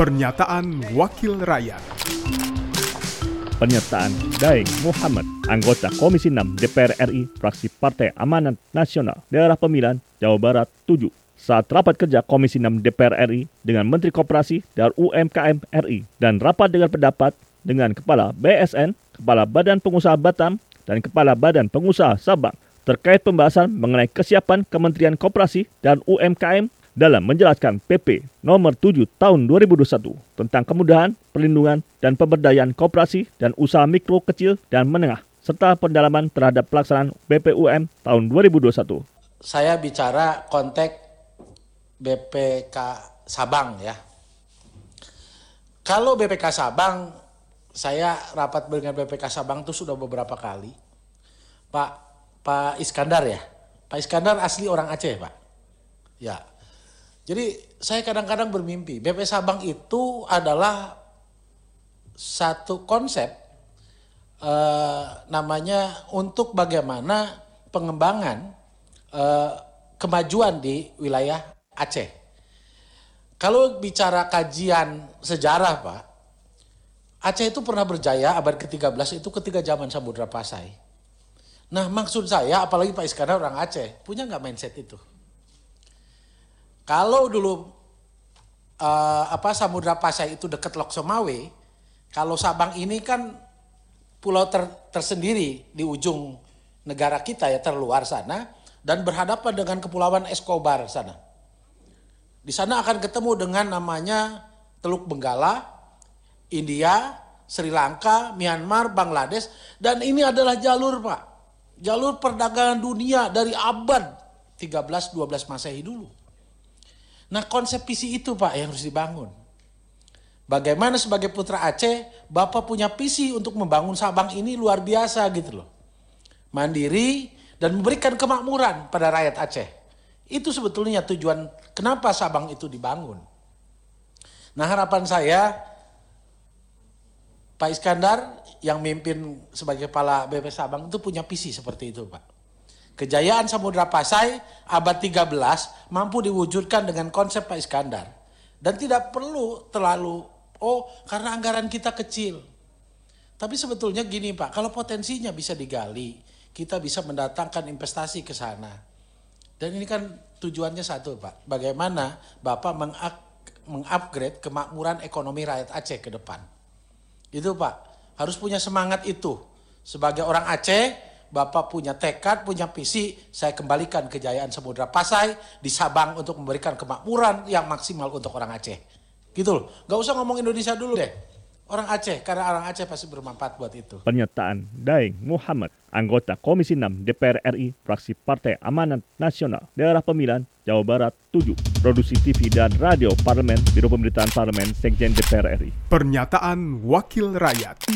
Pernyataan Wakil Rakyat. Pernyataan Daeng Muhammad, anggota Komisi 6 DPR RI, fraksi Partai Amanat Nasional, Daerah Pemilihan Jawa Barat 7, saat rapat kerja Komisi 6 DPR RI dengan Menteri Koperasi dan UMKM RI dan rapat dengan pendapat dengan Kepala BSN, Kepala Badan Pengusaha Batam, dan Kepala Badan Pengusaha Sabang terkait pembahasan mengenai kesiapan Kementerian Koperasi dan UMKM dalam menjelaskan PP nomor 7 tahun 2021 tentang kemudahan, perlindungan, dan pemberdayaan koperasi dan usaha mikro, kecil, dan menengah serta pendalaman terhadap pelaksanaan BPUM tahun 2021. Saya bicara konteks BPK Sabang ya. Kalau BPK Sabang, saya rapat dengan BPK Sabang itu sudah beberapa kali. Pak Pak Iskandar ya. Pak Iskandar asli orang Aceh, Pak. Ya. Jadi saya kadang-kadang bermimpi, BP Sabang itu adalah satu konsep eh, namanya untuk bagaimana pengembangan eh, kemajuan di wilayah Aceh. Kalau bicara kajian sejarah, Pak, Aceh itu pernah berjaya abad ke-13 itu ketika zaman Samudra Pasai. Nah maksud saya apalagi Pak Iskandar orang Aceh punya nggak mindset itu? Kalau dulu uh, apa Samudra Pasai itu dekat Lok Somawe, kalau Sabang ini kan pulau ter, tersendiri di ujung negara kita ya terluar sana dan berhadapan dengan kepulauan Escobar sana. Di sana akan ketemu dengan namanya Teluk Benggala, India, Sri Lanka, Myanmar, Bangladesh dan ini adalah jalur Pak jalur perdagangan dunia dari abad 13-12 Masehi dulu. Nah konsep visi itu Pak yang harus dibangun. Bagaimana sebagai putra Aceh, Bapak punya visi untuk membangun Sabang ini luar biasa gitu loh. Mandiri dan memberikan kemakmuran pada rakyat Aceh. Itu sebetulnya tujuan kenapa Sabang itu dibangun. Nah harapan saya Pak Iskandar yang mimpin sebagai kepala BP Sabang itu punya visi seperti itu Pak. Kejayaan Samudra Pasai abad 13 mampu diwujudkan dengan konsep Pak Iskandar. Dan tidak perlu terlalu, oh karena anggaran kita kecil. Tapi sebetulnya gini Pak, kalau potensinya bisa digali, kita bisa mendatangkan investasi ke sana. Dan ini kan tujuannya satu Pak, bagaimana Bapak mengupgrade kemakmuran ekonomi rakyat Aceh ke depan. Itu Pak, harus punya semangat itu. Sebagai orang Aceh, Bapak punya tekad, punya visi, saya kembalikan kejayaan Samudra Pasai di Sabang untuk memberikan kemakmuran yang maksimal untuk orang Aceh. Gitu loh. Gak usah ngomong Indonesia dulu deh. Orang Aceh, karena orang Aceh pasti bermanfaat buat itu. Pernyataan Daeng Muhammad, anggota Komisi 6 DPR RI, fraksi Partai Amanat Nasional, Daerah Pemilihan, Jawa Barat 7, Produksi TV dan Radio Parlemen, Biro Pemerintahan Parlemen, Sekjen DPR RI. Pernyataan Wakil Rakyat.